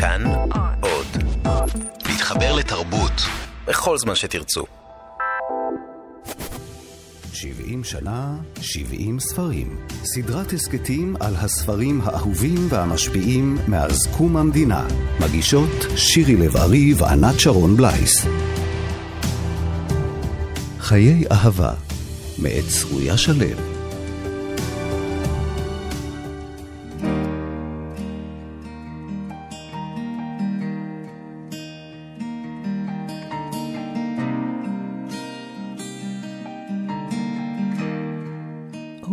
כאן עוד. להתחבר לתרבות בכל זמן שתרצו. 70 שנה, 70 ספרים. סדרת הסכתים על הספרים האהובים והמשפיעים מאז קום המדינה. מגישות שירי לב-ארי וענת שרון בלייס. חיי אהבה, מאת צרויה שלו.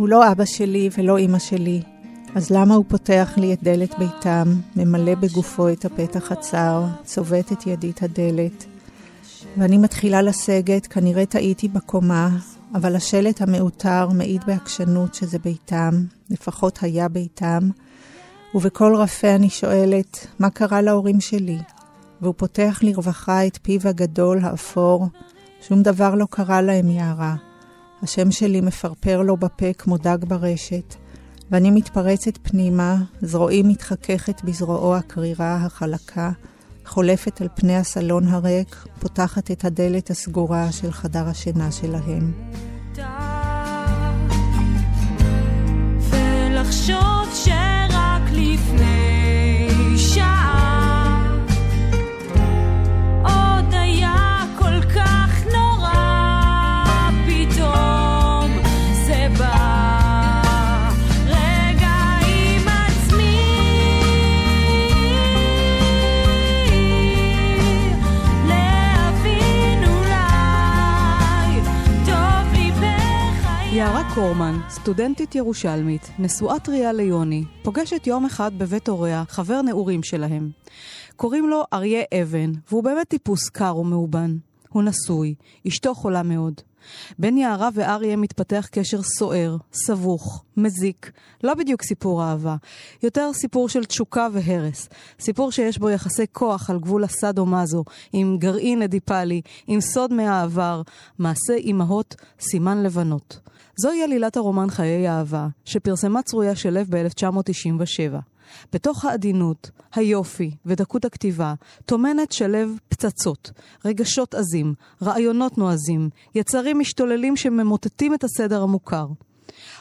הוא לא אבא שלי ולא אימא שלי, אז למה הוא פותח לי את דלת ביתם, ממלא בגופו את הפתח הצר, צובט את ידית הדלת? ואני מתחילה לסגת, כנראה טעיתי בקומה, אבל השלט המעוטר מעיד בעקשנות שזה ביתם, לפחות היה ביתם, ובקול רפה אני שואלת, מה קרה להורים שלי? והוא פותח לרווחה את פיו הגדול, האפור, שום דבר לא קרה להם, יערה. השם שלי מפרפר לו בפה כמו דג ברשת, ואני מתפרצת פנימה, זרועי מתחככת בזרועו הקרירה, החלקה, חולפת על פני הסלון הריק, פותחת את הדלת הסגורה של חדר השינה שלהם. ולחשוב שרק קורמן, סטודנטית ירושלמית, נשואה טריה ליוני, פוגשת יום אחד בבית הוריה חבר נעורים שלהם. קוראים לו אריה אבן, והוא באמת טיפוס קר ומאובן. הוא נשוי, אשתו חולה מאוד. בין יערה ואריה מתפתח קשר סוער, סבוך, מזיק. לא בדיוק סיפור אהבה, יותר סיפור של תשוקה והרס. סיפור שיש בו יחסי כוח על גבול הסאדו-מאזו, עם גרעין אדיפלי, עם סוד מהעבר, מעשה אימהות, סימן לבנות. זוהי עלילת הרומן חיי אהבה, שפרסמה צרויה שלו ב-1997. בתוך העדינות, היופי ודקות הכתיבה, טומנת שלו פצצות, רגשות עזים, רעיונות נועזים, יצרים משתוללים שממוטטים את הסדר המוכר.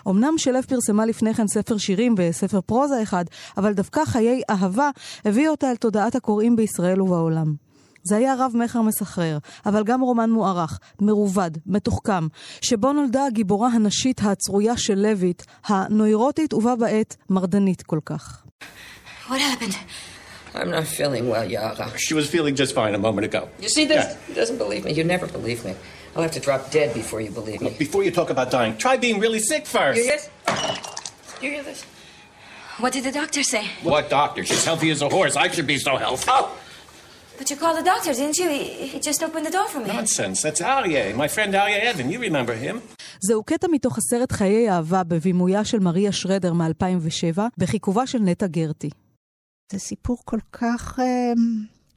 אמנם שלו פרסמה לפני כן ספר שירים וספר פרוזה אחד, אבל דווקא חיי אהבה הביא אותה אל תודעת הקוראים בישראל ובעולם. זה היה רב-מכר מסחרר, אבל גם רומן מוערך, מרובד, מתוחכם, שבו נולדה הגיבורה הנשית הצרויה של לויט, הנוירוטית ובה בעת מרדנית כל כך. What happened? I'm not feeling well, Yara. She was feeling just fine a moment ago. You see this? Yeah. He doesn't believe me. You never believe me. I'll have to drop dead before you believe me. Before you talk about dying, try being really sick first. You hear this? You hear this? What did the doctor say? What doctor? She's healthy as a horse. I should be so healthy. Oh! But you called the doctor, didn't you? He, he just opened the door for me. Nonsense. That's Aryeh, my friend Aryeh Evan. You remember him. זהו קטע מתוך הסרט חיי אהבה בבימויה של מריה שרדר מ-2007, בחיכובה של נטע גרטי. זה סיפור כל כך,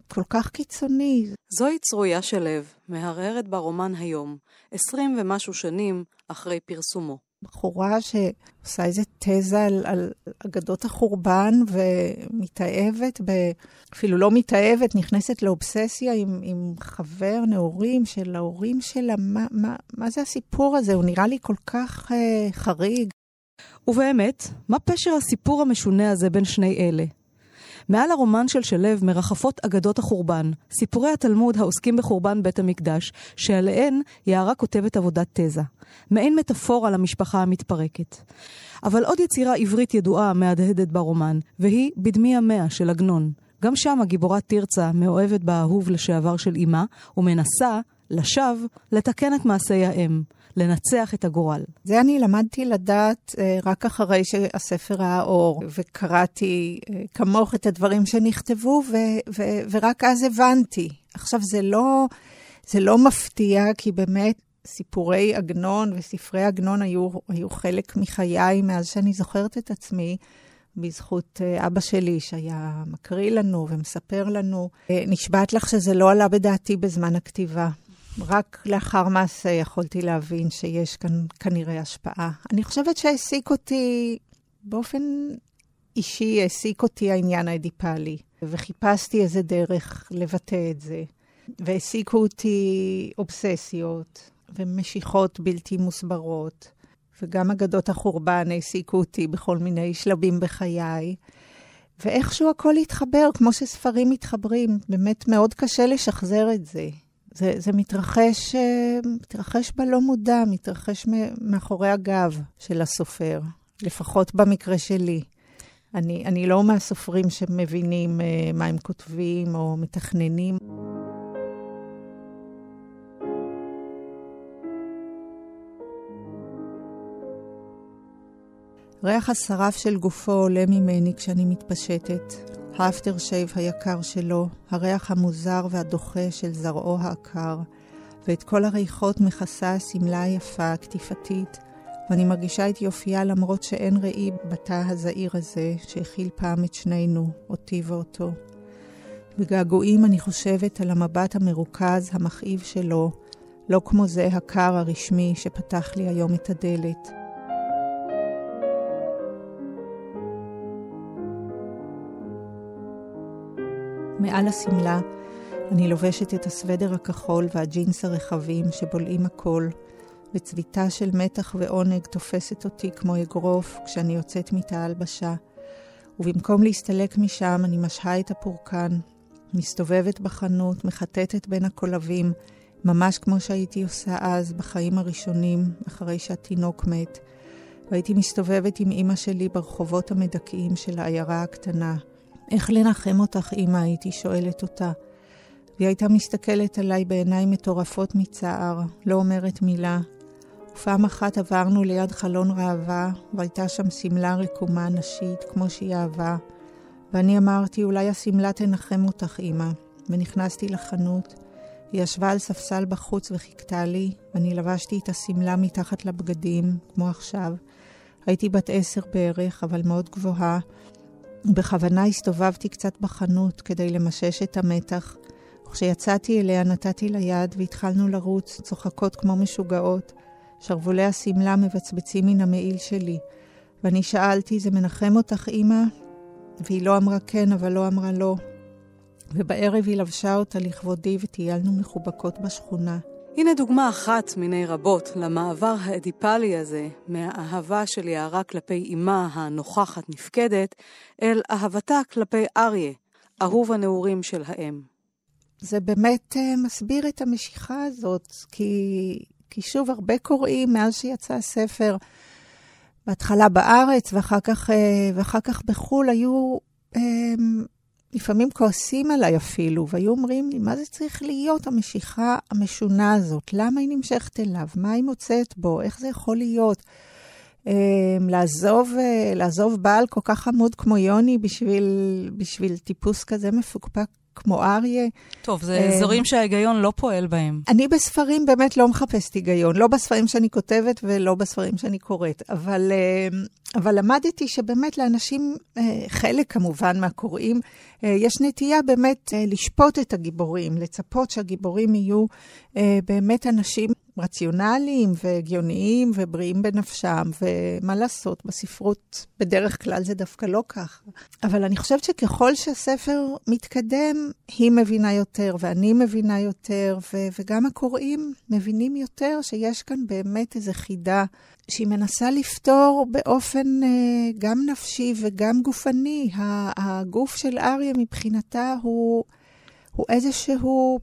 כל כך קיצוני. זוהי צרויה שלו, מהרהרת ברומן היום, עשרים ומשהו שנים אחרי פרסומו. בחורה שעושה איזה תזה על, על אגדות החורבן ומתאהבת, ב... אפילו לא מתאהבת, נכנסת לאובססיה עם, עם חבר נעורים של ההורים שלה. מה, מה, מה זה הסיפור הזה? הוא נראה לי כל כך uh, חריג. ובאמת, מה פשר הסיפור המשונה הזה בין שני אלה? מעל הרומן של שלו מרחפות אגדות החורבן, סיפורי התלמוד העוסקים בחורבן בית המקדש, שעליהן יערה כותבת עבודת תזה. מעין מטאפורה למשפחה המתפרקת. אבל עוד יצירה עברית ידועה מהדהדת ברומן, והיא בדמי המאה של עגנון. גם שם הגיבורה תרצה מאוהבת באהוב לשעבר של אמה, ומנסה, לשווא, לתקן את מעשי האם. לנצח את הגורל. זה אני למדתי לדעת uh, רק אחרי שהספר ראה אור, וקראתי uh, כמוך את הדברים שנכתבו, ו- ו- ורק אז הבנתי. עכשיו, זה לא, זה לא מפתיע, כי באמת סיפורי עגנון וספרי עגנון היו, היו חלק מחיי מאז שאני זוכרת את עצמי. בזכות uh, אבא שלי, שהיה מקריא לנו ומספר לנו. נשבעת לך שזה לא עלה בדעתי בזמן הכתיבה. רק לאחר מעשה יכולתי להבין שיש כאן כנראה השפעה. אני חושבת שהעסיק אותי, באופן אישי, העסיק אותי העניין האדיפלי. וחיפשתי איזה דרך לבטא את זה. והעסיקו אותי אובססיות ומשיכות בלתי מוסברות, וגם אגדות החורבן העסיקו אותי בכל מיני שלבים בחיי. ואיכשהו הכל התחבר, כמו שספרים מתחברים. באמת מאוד קשה לשחזר את זה. זה, זה מתרחש, אה, מתרחש בלא מודע, מתרחש מאחורי הגב של הסופר, לפחות במקרה שלי. אני, אני לא מהסופרים שמבינים uh, מה הם כותבים או מתכננים. ריח השרף של גופו עולה ממני כשאני מתפשטת. האפטר שייב היקר שלו, הריח המוזר והדוחה של זרעו העקר, ואת כל הריחות מכסה השמלה היפה, הקטיפתית, ואני מרגישה את יופייה למרות שאין ראי בתא הזעיר הזה, שהכיל פעם את שנינו, אותי ואותו. בגעגועים אני חושבת על המבט המרוכז, המכאיב שלו, לא כמו זה הקר הרשמי שפתח לי היום את הדלת. מעל השמלה. אני לובשת את הסוודר הכחול והג'ינס הרחבים שבולעים הכל, וצביטה של מתח ועונג תופסת אותי כמו אגרוף כשאני יוצאת מתא הלבשה, ובמקום להסתלק משם אני משהה את הפורקן, מסתובבת בחנות, מחטטת בין הקולבים, ממש כמו שהייתי עושה אז, בחיים הראשונים, אחרי שהתינוק מת, והייתי מסתובבת עם אימא שלי ברחובות המדכאים של העיירה הקטנה. איך לנחם אותך, אמא? הייתי שואלת אותה. והיא הייתה מסתכלת עליי בעיניים מטורפות מצער, לא אומרת מילה. ופעם אחת עברנו ליד חלון ראווה, והייתה שם שמלה רקומה נשית, כמו שהיא אהבה. ואני אמרתי, אולי השמלה תנחם אותך, אמא. ונכנסתי לחנות. היא ישבה על ספסל בחוץ וחיכתה לי, ואני לבשתי את השמלה מתחת לבגדים, כמו עכשיו. הייתי בת עשר בערך, אבל מאוד גבוהה, בכוונה הסתובבתי קצת בחנות כדי למשש את המתח. וכשיצאתי אליה נתתי לה יד והתחלנו לרוץ, צוחקות כמו משוגעות. שרוולי השמלה מבצבצים מן המעיל שלי. ואני שאלתי, זה מנחם אותך, אמא? והיא לא אמרה כן, אבל לא אמרה לא. ובערב היא לבשה אותה לכבודי וטיילנו מחובקות בשכונה. הנה דוגמה אחת מיני רבות למעבר האדיפלי הזה מהאהבה של יערה כלפי אמה הנוכחת נפקדת, אל אהבתה כלפי אריה, אהוב הנעורים של האם. זה באמת uh, מסביר את המשיכה הזאת, כי, כי שוב, הרבה קוראים מאז שיצא הספר, בהתחלה בארץ ואחר כך, uh, ואחר כך בחו"ל, היו uh, לפעמים כועסים עליי אפילו, והיו אומרים לי, מה זה צריך להיות המשיכה המשונה הזאת? למה היא נמשכת אליו? מה היא מוצאת בו? איך זה יכול להיות? Um, לעזוב, uh, לעזוב בעל כל כך חמוד כמו יוני בשביל, בשביל טיפוס כזה מפוקפק כמו אריה. טוב, זה אה, אזורים שההיגיון לא פועל בהם. אני בספרים באמת לא מחפשת היגיון, לא בספרים שאני כותבת ולא בספרים שאני קוראת, אבל, אה, אבל למדתי שבאמת לאנשים, אה, חלק כמובן מהקוראים, יש נטייה באמת לשפוט את הגיבורים, לצפות שהגיבורים יהיו באמת אנשים רציונליים והגיוניים ובריאים בנפשם, ומה לעשות, בספרות בדרך כלל זה דווקא לא כך. אבל אני חושבת שככל שהספר מתקדם, היא מבינה יותר ואני מבינה יותר, ו- וגם הקוראים מבינים יותר שיש כאן באמת איזו חידה שהיא מנסה לפתור באופן uh, גם נפשי וגם גופני. הגוף של אריה מבחינתה הוא, הוא איזשהו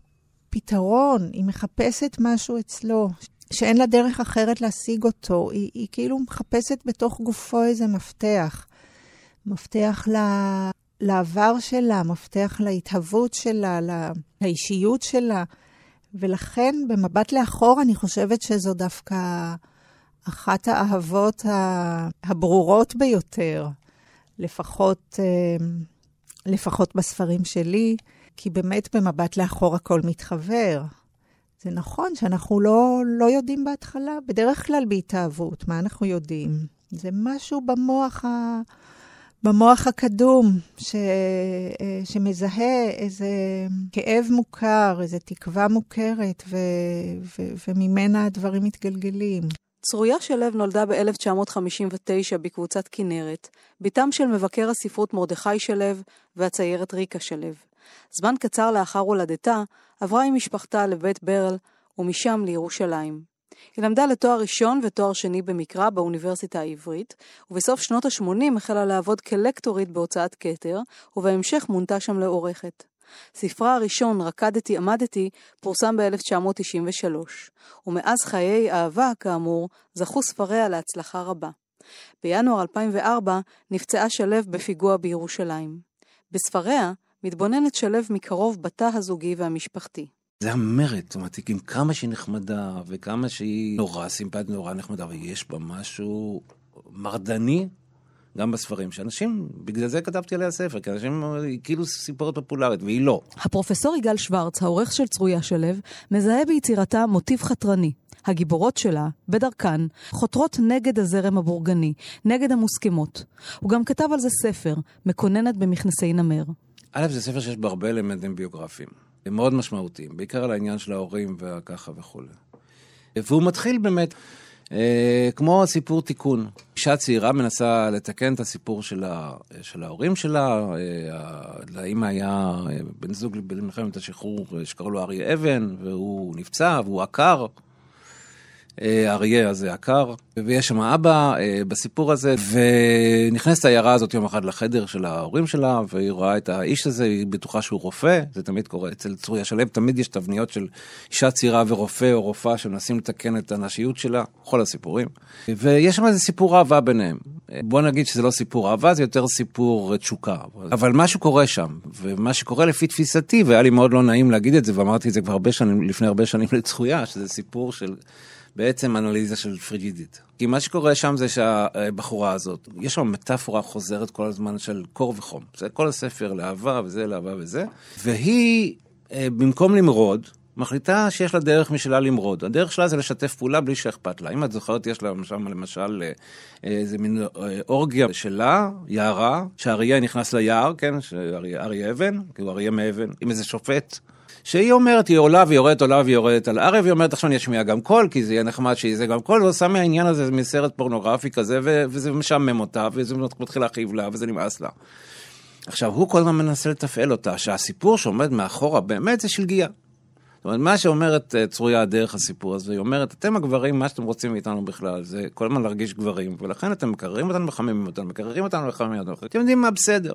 פתרון, היא מחפשת משהו אצלו, שאין לה דרך אחרת להשיג אותו. היא, היא כאילו מחפשת בתוך גופו איזה מפתח. מפתח ל... לעבר שלה, מפתח להתהוות שלה, לאישיות שלה. ולכן, במבט לאחור, אני חושבת שזו דווקא אחת האהבות הברורות ביותר, לפחות, אה, לפחות בספרים שלי. כי באמת במבט לאחור הכל מתחבר. זה נכון שאנחנו לא, לא יודעים בהתחלה, בדרך כלל בהתאהבות, מה אנחנו יודעים? זה משהו במוח, ה, במוח הקדום ש, אה, שמזהה איזה כאב מוכר, איזה תקווה מוכרת, ו, ו, וממנה הדברים מתגלגלים. צרויה שלו נולדה ב-1959 בקבוצת כנרת, בתם של מבקר הספרות מרדכי שלו והציירת ריקה שלו. זמן קצר לאחר הולדתה, עברה עם משפחתה לבית ברל, ומשם לירושלים. היא למדה לתואר ראשון ותואר שני במקרא באוניברסיטה העברית, ובסוף שנות ה-80 החלה לעבוד כלקטורית בהוצאת כתר, ובהמשך מונתה שם לעורכת. ספרה הראשון, רקדתי עמדתי, פורסם ב-1993, ומאז חיי אהבה, כאמור, זכו ספריה להצלחה רבה. בינואר 2004 נפצעה שלו בפיגוע בירושלים. בספריה מתבוננת שלו מקרוב בתא הזוגי והמשפחתי. זה המרד, זאת אומרת, עם כמה שהיא נחמדה, וכמה שהיא נורא סימפטית, נורא נחמדה, אבל יש בה משהו מרדני, גם בספרים, שאנשים, בגלל זה כתבתי עליה ספר, כי אנשים, היא כאילו סיפורת פופולרית, והיא לא. הפרופסור יגאל שוורץ, העורך של צרויה שלו, מזהה ביצירתה מוטיב חתרני. הגיבורות שלה, בדרכן, חותרות נגד הזרם הבורגני, נגד המוסכמות. הוא גם כתב על זה ספר, מקוננת במכנסי נמר. א', זה ספר שיש בו הרבה אלמנטים ביוגרפיים. הם מאוד משמעותיים, בעיקר על העניין של ההורים וככה וכולי. והוא מתחיל באמת, כמו סיפור תיקון. אישה צעירה מנסה לתקן את הסיפור של, ה, של ההורים שלה, אה, לאמא היה אה, בן זוג במלחמת השחרור שקראו לו אריה אבן, והוא נפצע והוא עקר. אה, אריה הזה עקר, ויש שם אבא אה, בסיפור הזה, ונכנסת העיירה הזאת יום אחד לחדר של ההורים שלה, והיא רואה את האיש הזה, היא בטוחה שהוא רופא, זה תמיד קורה אצל צוריה שלו, תמיד יש תבניות של אישה צעירה ורופא או רופאה שמנסים לתקן את הנשיות שלה, כל הסיפורים. ויש שם איזה סיפור אהבה ביניהם. בוא נגיד שזה לא סיפור אהבה, זה יותר סיפור תשוקה. אבל משהו קורה שם, ומה שקורה לפי תפיסתי, והיה לי מאוד לא נעים להגיד את זה, ואמרתי את זה כבר הרבה שנים, לפני הרבה שנים לצרויה, שזה סיפור של... בעצם אנליזה של פריגידית. כי מה שקורה שם זה שהבחורה הזאת, יש שם מטאפורה חוזרת כל הזמן של קור וחום. זה כל הספר לאהבה וזה, לאהבה וזה. והיא, אה, במקום למרוד, מחליטה שיש לה דרך משלה למרוד. הדרך שלה זה לשתף פעולה בלי שאכפת לה. אם את זוכרת, יש לה שם למשל אה, איזה מין אה, אורגיה שלה, יערה, שאריה נכנס ליער, כן, אריה אבן, כי הוא אריה מאבן, עם איזה שופט. שהיא אומרת, היא עולה ויורדת, עולה ויורדת על ערב, היא אומרת, עכשיו אני אשמיע גם קול, כי זה יהיה נחמד שיהיה גם קול, ועושה מהעניין הזה מין סרט פורנוגרפי כזה, וזה משעמם אותה, וזה מתחיל להכאיב לה, וזה נמאס לה. עכשיו, הוא כל הזמן מנסה לתפעל אותה, שהסיפור שעומד מאחורה באמת זה שלגיה. זאת אומרת, מה שאומרת uh, צרויה דרך הסיפור הזה, היא אומרת, אתם הגברים, מה שאתם רוצים מאיתנו בכלל, זה כל הזמן להרגיש גברים, ולכן אתם מקררים אותנו, מחממים אותנו, מקררים אותנו, מחממים אותנו, אתם יודעים מה בסדר.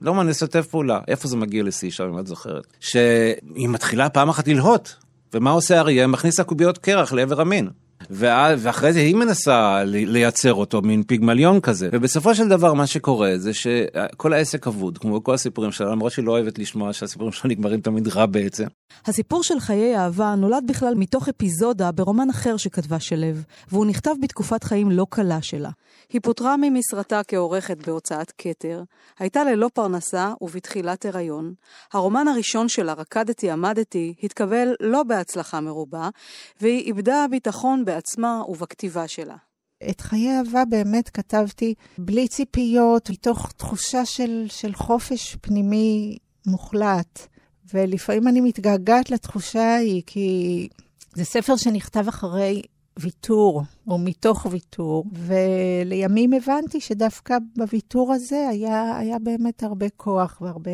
לא מה, נשתף פעולה. איפה זה מגיע לשיא שם, אם את זוכרת? שהיא מתחילה פעם אחת ללהוט. ומה עושה אריה? מכניס לה קוביות קרח לעבר המין. ואחרי זה היא מנסה לייצר אותו, מין פיגמליון כזה. ובסופו של דבר מה שקורה זה שכל העסק אבוד, כמו כל הסיפורים שלה, למרות שהיא לא אוהבת לשמוע שהסיפורים שלה נגמרים תמיד רע בעצם. הסיפור של חיי אהבה נולד בכלל מתוך אפיזודה ברומן אחר שכתבה שלו, והוא נכתב בתקופת חיים לא קלה שלה. היא פוטרה ממשרתה כעורכת בהוצאת כתר, הייתה ללא פרנסה ובתחילת הריון. הרומן הראשון שלה, רקדתי עמדתי, התקבל לא בהצלחה מרובה, והיא איבדה ביטחון בעצמה ובכתיבה שלה. את חיי אהבה באמת כתבתי בלי ציפיות, מתוך תחושה של, של חופש פנימי מוחלט. ולפעמים אני מתגעגעת לתחושה ההיא, כי זה ספר שנכתב אחרי ויתור, או מתוך ויתור, ולימים הבנתי שדווקא בוויתור הזה היה, היה באמת הרבה כוח והרבה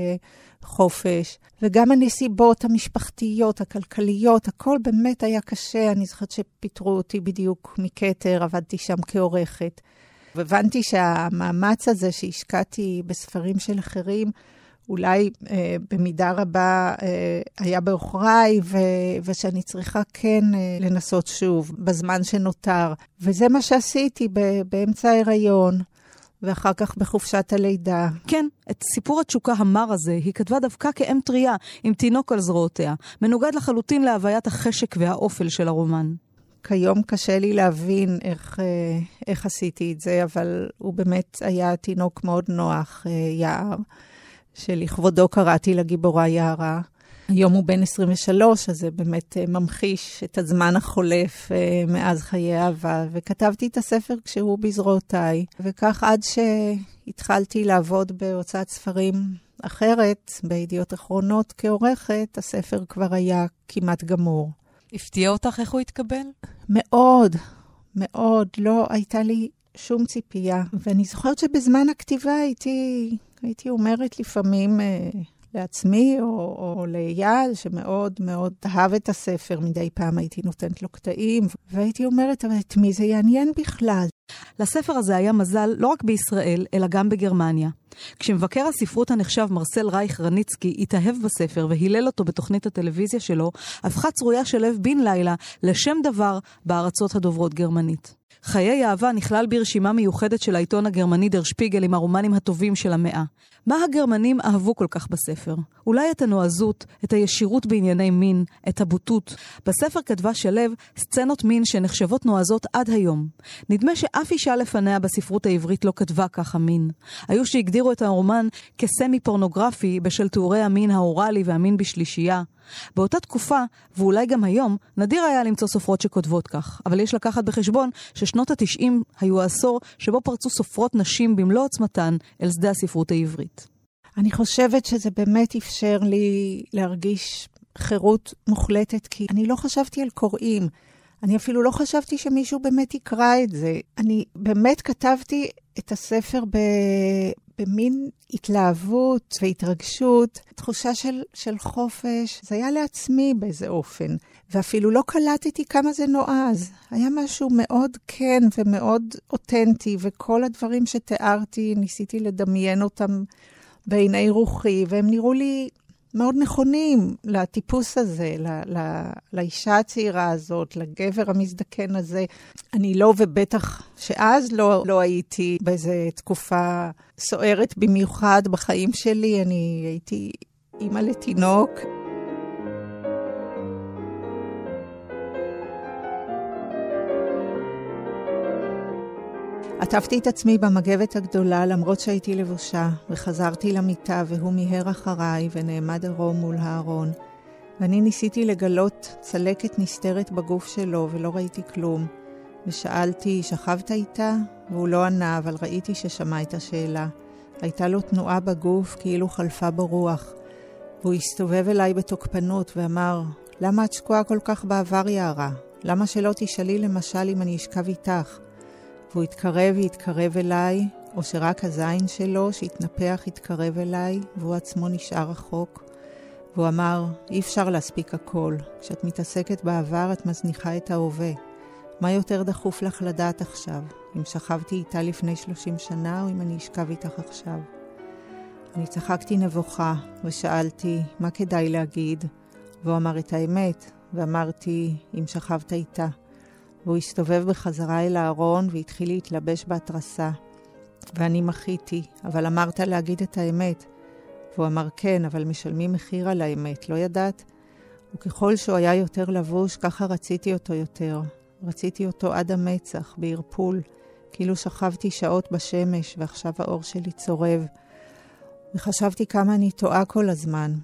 חופש, וגם הנסיבות המשפחתיות, הכלכליות, הכל באמת היה קשה. אני זוכרת שפיטרו אותי בדיוק מכתר, עבדתי שם כעורכת. והבנתי שהמאמץ הזה שהשקעתי בספרים של אחרים, אולי אה, במידה רבה אה, היה בעוכריי, ושאני צריכה כן אה, לנסות שוב בזמן שנותר. וזה מה שעשיתי ב- באמצע ההיריון. ואחר כך בחופשת הלידה. כן, את סיפור התשוקה המר הזה היא כתבה דווקא כאם טריה, עם תינוק על זרועותיה, מנוגד לחלוטין להוויית החשק והאופל של הרומן. כיום קשה לי להבין איך, אה, איך עשיתי את זה, אבל הוא באמת היה תינוק מאוד נוח, אה, יער. שלכבודו קראתי לגיבורה יערה. היום הוא בן 23, אז זה באמת אה, ממחיש את הזמן החולף אה, מאז חיי אהבה, וכתבתי את הספר כשהוא בזרועותיי, וכך עד שהתחלתי לעבוד בהוצאת ספרים אחרת, בידיעות אחרונות כעורכת, הספר כבר היה כמעט גמור. הפתיע אותך איך הוא התקבל? מאוד, מאוד, לא הייתה לי שום ציפייה. ואני זוכרת שבזמן הכתיבה הייתי, הייתי אומרת לפעמים אה, לעצמי או, או לאייל, שמאוד מאוד אהב את הספר, מדי פעם הייתי נותנת לו קטעים, והייתי אומרת, אבל את מי זה יעניין בכלל? לספר הזה היה מזל לא רק בישראל, אלא גם בגרמניה. כשמבקר הספרות הנחשב מרסל רייך רניצקי התאהב בספר והילל אותו בתוכנית הטלוויזיה שלו, הפכה צרויה של לב בן לילה לשם דבר בארצות הדוברות גרמנית. חיי אהבה נכלל ברשימה מיוחדת של העיתון הגרמני דר שפיגל עם הרומנים הטובים של המאה. מה הגרמנים אהבו כל כך בספר? אולי את הנועזות, את הישירות בענייני מין, את הבוטות. בספר כתבה שלו סצנות מין שנחשבות נועזות עד היום. נדמה שאף אישה לפניה בספרות העברית לא כתבה ככה מין. היו שהגדירו את הרומן כסמי פורנוגרפי בשל תיאורי המין האוראלי והמין בשלישייה. באותה תקופה, ואולי גם היום, נדיר היה למצוא סופרות שכותבות כך, אבל יש לקחת בחשבון ששנות התשעים היו העשור שבו פרצו סופרות נשים במלוא עוצמתן אל שדה הספרות העברית. אני חושבת שזה באמת אפשר לי להרגיש חירות מוחלטת, כי אני לא חשבתי על קוראים. אני אפילו לא חשבתי שמישהו באמת יקרא את זה. אני באמת כתבתי את הספר ב... במין התלהבות והתרגשות, תחושה של, של חופש. זה היה לעצמי באיזה אופן, ואפילו לא קלטתי כמה זה נועז. היה משהו מאוד כן ומאוד אותנטי, וכל הדברים שתיארתי, ניסיתי לדמיין אותם בעיני רוחי, והם נראו לי מאוד נכונים לטיפוס הזה, ל, ל, לאישה הצעירה הזאת, לגבר המזדקן הזה. אני לא, ובטח שאז לא, לא הייתי באיזו תקופה סוערת במיוחד בחיים שלי, אני הייתי אימא לתינוק. עטפתי את עצמי במגבת הגדולה למרות שהייתי לבושה, וחזרתי למיטה והוא מיהר אחריי ונעמד ערום מול הארון. ואני ניסיתי לגלות צלקת נסתרת בגוף שלו ולא ראיתי כלום. ושאלתי, שכבת איתה? והוא לא ענה, אבל ראיתי ששמע את השאלה. הייתה לו תנועה בגוף כאילו חלפה בו רוח. והוא הסתובב אליי בתוקפנות ואמר, למה את שקועה כל כך בעבר, יערה? למה שלא תשאלי למשל אם אני אשכב איתך? והוא התקרב והתקרב אליי, או שרק הזין שלו שהתנפח התקרב אליי, והוא עצמו נשאר רחוק. והוא אמר, אי אפשר להספיק הכל. כשאת מתעסקת בעבר, את מזניחה את ההווה. מה יותר דחוף לך לדעת עכשיו? אם שכבתי איתה לפני 30 שנה, או אם אני אשכב איתך עכשיו? אני צחקתי נבוכה, ושאלתי, מה כדאי להגיד? והוא אמר את האמת, ואמרתי, אם שכבת איתה. והוא הסתובב בחזרה אל הארון והתחיל להתלבש בהתרסה. ואני מחיתי, אבל אמרת להגיד את האמת. והוא אמר כן, אבל משלמים מחיר על האמת, לא ידעת? וככל שהוא היה יותר לבוש, ככה רציתי אותו יותר. רציתי אותו עד המצח, בערפול, כאילו שכבתי שעות בשמש, ועכשיו האור שלי צורב. וחשבתי כמה אני טועה כל הזמן.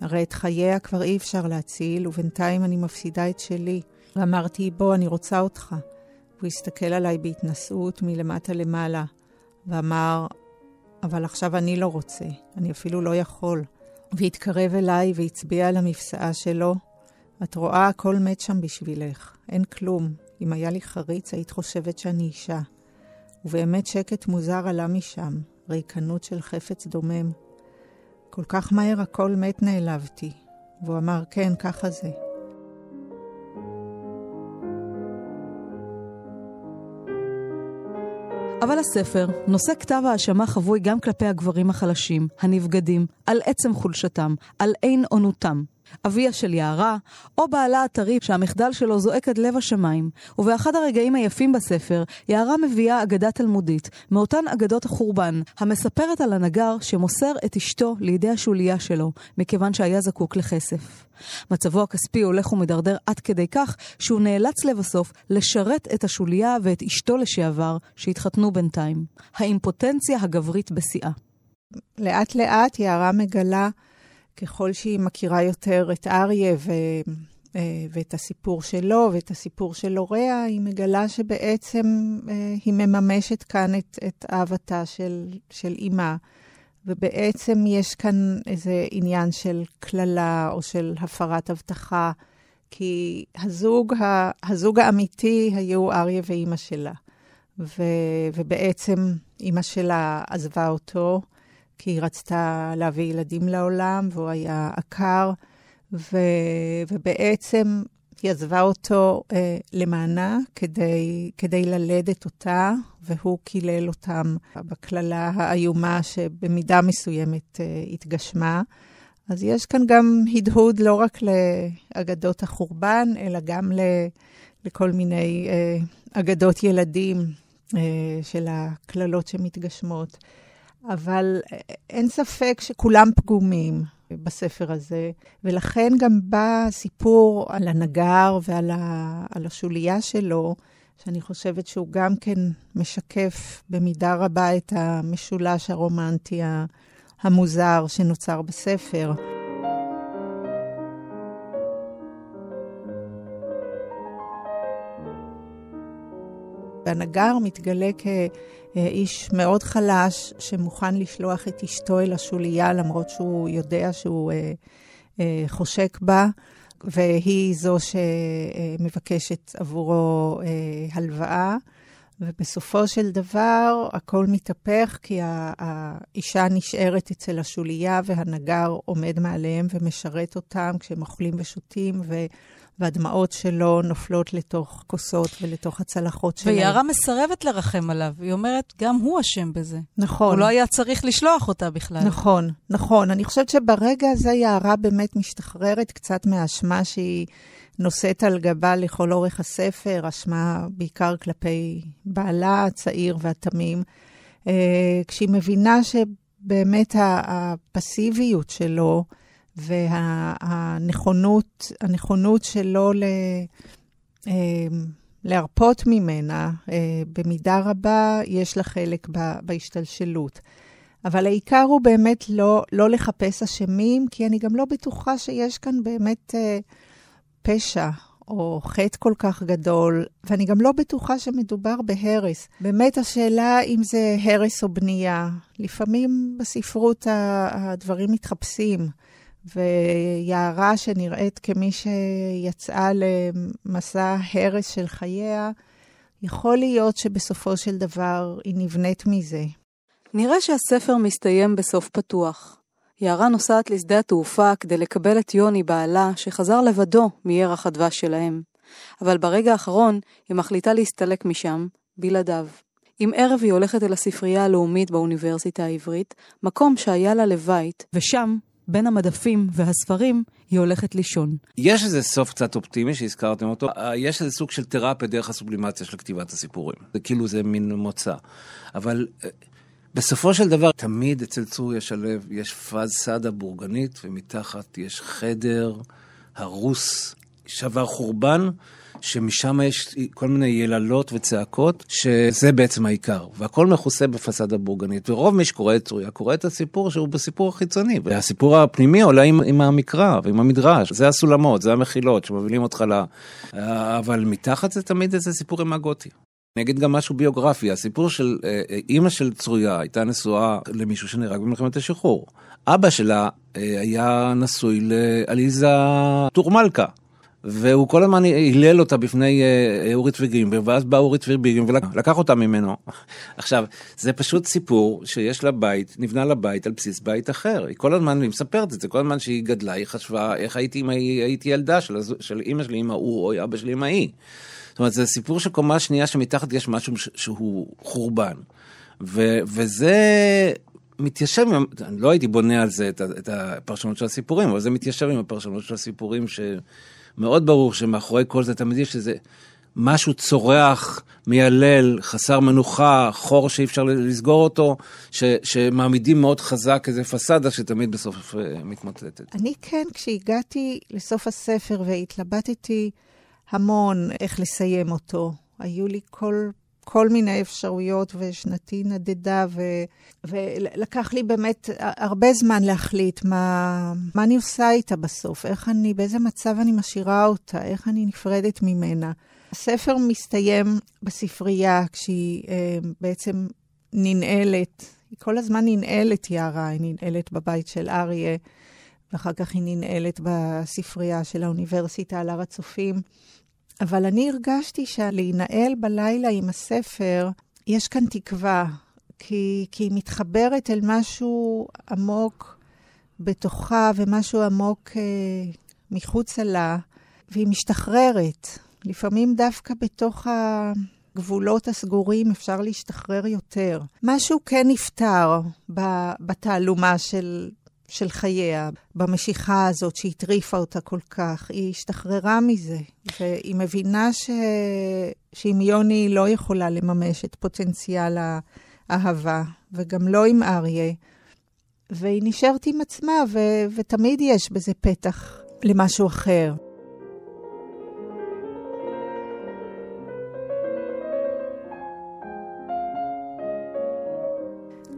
הרי את חייה כבר אי אפשר להציל, ובינתיים אני מפסידה את שלי. ואמרתי, בוא, אני רוצה אותך. והוא הסתכל עליי בהתנשאות מלמטה למעלה, ואמר, אבל עכשיו אני לא רוצה, אני אפילו לא יכול. והתקרב אליי והצביע על המפסעה שלו. את רואה, הכל מת שם בשבילך, אין כלום. אם היה לי חריץ, היית חושבת שאני אישה. ובאמת שקט מוזר עלה משם, ריקנות של חפץ דומם. כל כך מהר הכל מת נעלבתי. והוא אמר, כן, ככה זה. אבל הספר נושא כתב האשמה חבוי גם כלפי הגברים החלשים, הנבגדים, על עצם חולשתם, על אין עונותם. אביה של יערה, או בעלה הטרי שהמחדל שלו זועק עד לב השמיים. ובאחד הרגעים היפים בספר, יערה מביאה אגדה תלמודית, מאותן אגדות החורבן, המספרת על הנגר שמוסר את אשתו לידי השוליה שלו, מכיוון שהיה זקוק לכסף. מצבו הכספי הולך ומדרדר עד כדי כך שהוא נאלץ לבסוף לשרת את השוליה ואת אשתו לשעבר, שהתחתנו בינתיים. האימפוטנציה הגברית בשיאה. לאט לאט יערה מגלה ככל שהיא מכירה יותר את אריה ו... אה, ואת הסיפור שלו ואת הסיפור של הוריה, היא מגלה שבעצם אה, היא מממשת כאן את, את אהבתה של, של אימה. ובעצם יש כאן איזה עניין של קללה או של הפרת הבטחה, כי הזוג, הזוג האמיתי היו אריה ואימא שלה. ו, ובעצם אימא שלה עזבה אותו, כי היא רצתה להביא ילדים לעולם, והוא היה עקר, ו, ובעצם היא עזבה אותו אה, למענה כדי, כדי ללדת אותה, והוא קילל אותם בקללה האיומה שבמידה מסוימת אה, התגשמה. אז יש כאן גם הדהוד לא רק לאגדות החורבן, אלא גם ל, לכל מיני אה, אגדות ילדים אה, של הקללות שמתגשמות. אבל אה, אין ספק שכולם פגומים. בספר הזה, ולכן גם בא סיפור על הנגר ועל ה, השוליה שלו, שאני חושבת שהוא גם כן משקף במידה רבה את המשולש הרומנטי המוזר שנוצר בספר. והנגר מתגלה כאיש מאוד חלש, שמוכן לשלוח את אשתו אל השוליה, למרות שהוא יודע שהוא אה, אה, חושק בה, והיא זו שמבקשת עבורו אה, הלוואה. ובסופו של דבר הכל מתהפך, כי האישה נשארת אצל השוליה והנגר עומד מעליהם ומשרת אותם כשהם אוכלים ושותים, ו... והדמעות שלו נופלות לתוך כוסות ולתוך הצלחות שלהם. ויערה מסרבת לרחם עליו, היא אומרת, גם הוא אשם בזה. נכון. הוא לא היה צריך לשלוח אותה בכלל. נכון, נכון. אני חושבת שברגע הזה יערה באמת משתחררת קצת מהאשמה שהיא נושאת על גבה לכל אורך הספר, אשמה בעיקר כלפי בעלה הצעיר והתמים, אה, כשהיא מבינה שבאמת הפסיביות שלו, והנכונות, הנכונות שלו ל, אה, להרפות ממנה, אה, במידה רבה יש לה חלק בהשתלשלות. אבל העיקר הוא באמת לא, לא לחפש אשמים, כי אני גם לא בטוחה שיש כאן באמת אה, פשע או חטא כל כך גדול, ואני גם לא בטוחה שמדובר בהרס. באמת השאלה אם זה הרס או בנייה. לפעמים בספרות הדברים מתחפשים. ויערה שנראית כמי שיצאה למסע הרס של חייה, יכול להיות שבסופו של דבר היא נבנית מזה. נראה שהספר מסתיים בסוף פתוח. יערה נוסעת לשדה התעופה כדי לקבל את יוני בעלה, שחזר לבדו מירח הדבש שלהם. אבל ברגע האחרון היא מחליטה להסתלק משם, בלעדיו. עם ערב היא הולכת אל הספרייה הלאומית באוניברסיטה העברית, מקום שהיה לה לבית, ושם בין המדפים והספרים, היא הולכת לישון. יש איזה סוף קצת אופטימי שהזכרתם אותו, אה, יש איזה סוג של תרפיה דרך הסובלימציה של כתיבת הסיפורים. זה כאילו זה מין מוצא. אבל אה, בסופו של דבר, תמיד אצל צור יש הלב, יש פאז סאדה בורגנית, ומתחת יש חדר הרוס, שבר חורבן. שמשם יש כל מיני יללות וצעקות, שזה בעצם העיקר. והכל מכוסה בפסאדה בורגנית. ורוב מי שקורא את צרויה קורא את הסיפור שהוא בסיפור החיצוני. והסיפור הפנימי עולה עם, עם המקרא ועם המדרש. זה הסולמות, זה המחילות שמובילים אותך ל... אבל מתחת זה תמיד איזה סיפור עם הגותי. אני אגיד גם משהו ביוגרפי, הסיפור של אה, אה, אימא של צרויה הייתה נשואה למישהו שנהרג במלחמת השחרור. אבא שלה אה, היה נשוי לעליזה טורמלקה. והוא כל הזמן הילל אותה בפני אה, אורית וגרינברג, ואז בא אורית וגרינברג ולקח אותה ממנו. עכשיו, זה פשוט סיפור שיש לה בית, נבנה לה בית על בסיס בית אחר. היא כל הזמן, היא מספרת את זה, כל הזמן שהיא גדלה, היא חשבה איך הייתי הייתי ילדה של, של אימא שלי עם ההוא, או אבא שלי עם ההיא. זאת אומרת, זה סיפור של קומה שנייה שמתחת יש משהו שהוא חורבן. ו, וזה מתיישב, אני לא הייתי בונה על זה את הפרשנות של הסיפורים, אבל זה מתיישב עם הפרשנות של הסיפורים ש... מאוד ברור שמאחורי כל זה תמיד יש איזה משהו צורח, מיילל, חסר מנוחה, חור שאי אפשר לסגור אותו, ש, שמעמידים מאוד חזק איזה פסאדה שתמיד בסוף אה, מתמוטטת. אני כן, כשהגעתי לסוף הספר והתלבטתי המון איך לסיים אותו, היו לי כל כל מיני אפשרויות, ושנתי נדדה, ו, ולקח לי באמת הרבה זמן להחליט מה, מה אני עושה איתה בסוף, איך אני, באיזה מצב אני משאירה אותה, איך אני נפרדת ממנה. הספר מסתיים בספרייה כשהיא אה, בעצם ננעלת, היא כל הזמן ננעלת, יערה, היא ננעלת בבית של אריה. ואחר כך היא ננעלת בספרייה של האוניברסיטה על הר הצופים. אבל אני הרגשתי שלהינעל בלילה עם הספר, יש כאן תקווה, כי, כי היא מתחברת אל משהו עמוק בתוכה ומשהו עמוק אה, מחוצה לה, והיא משתחררת. לפעמים דווקא בתוך הגבולות הסגורים אפשר להשתחרר יותר. משהו כן נפתר בתעלומה של, של חייה, במשיכה הזאת שהטריפה אותה כל כך. היא השתחררה מזה, והיא מבינה ש... שעם יוני היא לא יכולה לממש את פוטנציאל האהבה, וגם לא עם אריה. והיא נשארת עם עצמה, ו... ותמיד יש בזה פתח למשהו אחר.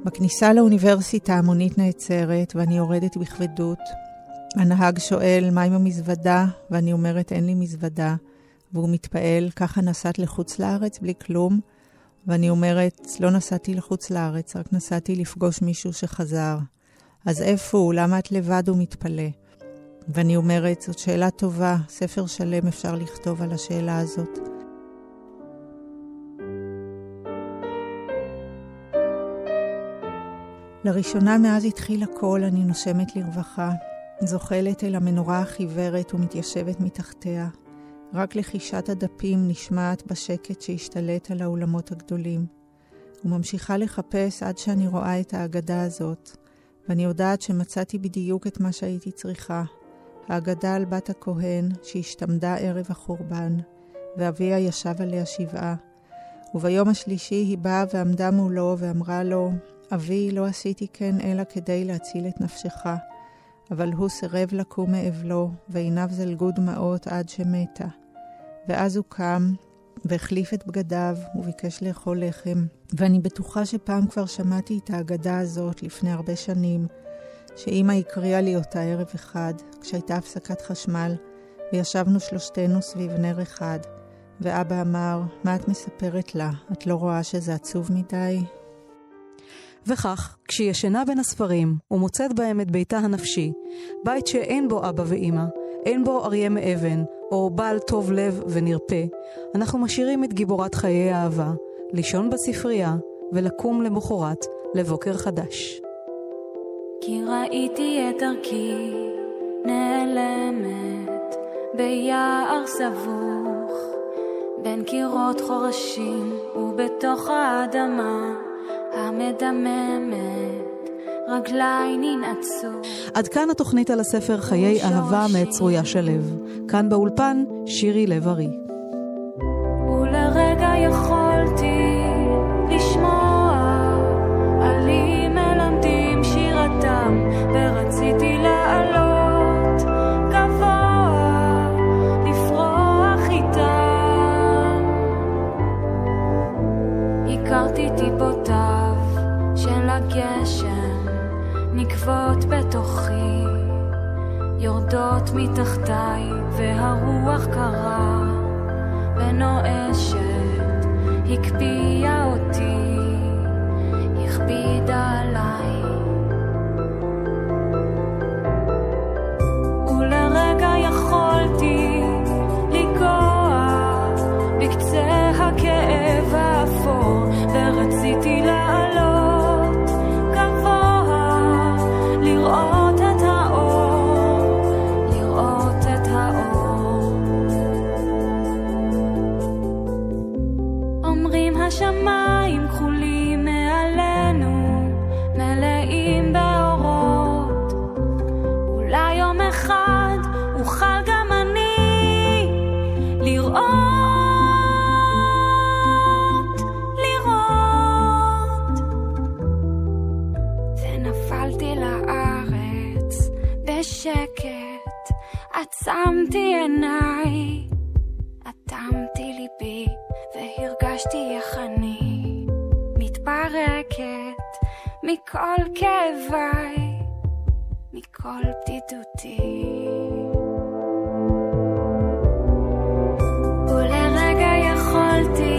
בכניסה לאוניברסיטה המונית נעצרת ואני יורדת בכבדות. הנהג שואל, מה עם המזוודה? ואני אומרת, אין לי מזוודה. והוא מתפעל, ככה נסעת לחוץ לארץ בלי כלום? ואני אומרת, לא נסעתי לחוץ לארץ, רק נסעתי לפגוש מישהו שחזר. אז איפה הוא? למה את לבד? הוא מתפלא. ואני אומרת, זאת שאלה טובה, ספר שלם אפשר לכתוב על השאלה הזאת. לראשונה מאז התחיל הכל, אני נושמת לרווחה, זוחלת אל המנורה החיוורת ומתיישבת מתחתיה. רק לחישת הדפים נשמעת בשקט שהשתלט על האולמות הגדולים. וממשיכה לחפש עד שאני רואה את האגדה הזאת, ואני יודעת שמצאתי בדיוק את מה שהייתי צריכה. האגדה על בת הכהן שהשתמדה ערב החורבן, ואביה ישב עליה שבעה. וביום השלישי היא באה ועמדה מולו ואמרה לו, אבי, לא עשיתי כן אלא כדי להציל את נפשך. אבל הוא סירב לקום מאבלו, ועיניו זלגו דמעות עד שמתה. ואז הוא קם, והחליף את בגדיו, וביקש לאכול לחם. ואני בטוחה שפעם כבר שמעתי את האגדה הזאת לפני הרבה שנים, שאימא הקריאה לי אותה ערב אחד, כשהייתה הפסקת חשמל, וישבנו שלושתנו סביב נר אחד. ואבא אמר, מה את מספרת לה? את לא רואה שזה עצוב מדי? וכך, כשהיא ישנה בין הספרים ומוצאת בהם את ביתה הנפשי, בית שאין בו אבא ואימא, אין בו אריה מאבן, או בעל טוב לב ונרפה, אנחנו משאירים את גיבורת חיי האהבה, לישון בספרייה ולקום למחרת לבוקר חדש. כי ראיתי את דרכי נעלמת ביער סבוך, בין קירות חורשים ובתוך האדמה המדממת, רגליי ננעצו. עד כאן התוכנית על הספר חיי אהבה מאת צרויה שלו. כאן באולפן, שירי לב-ארי. יורדות מתחתיי והרוח קרה ונואשת, הקפיאה אותי, הכבידה עליי. מכל בדידותי. ולרגע יכולתי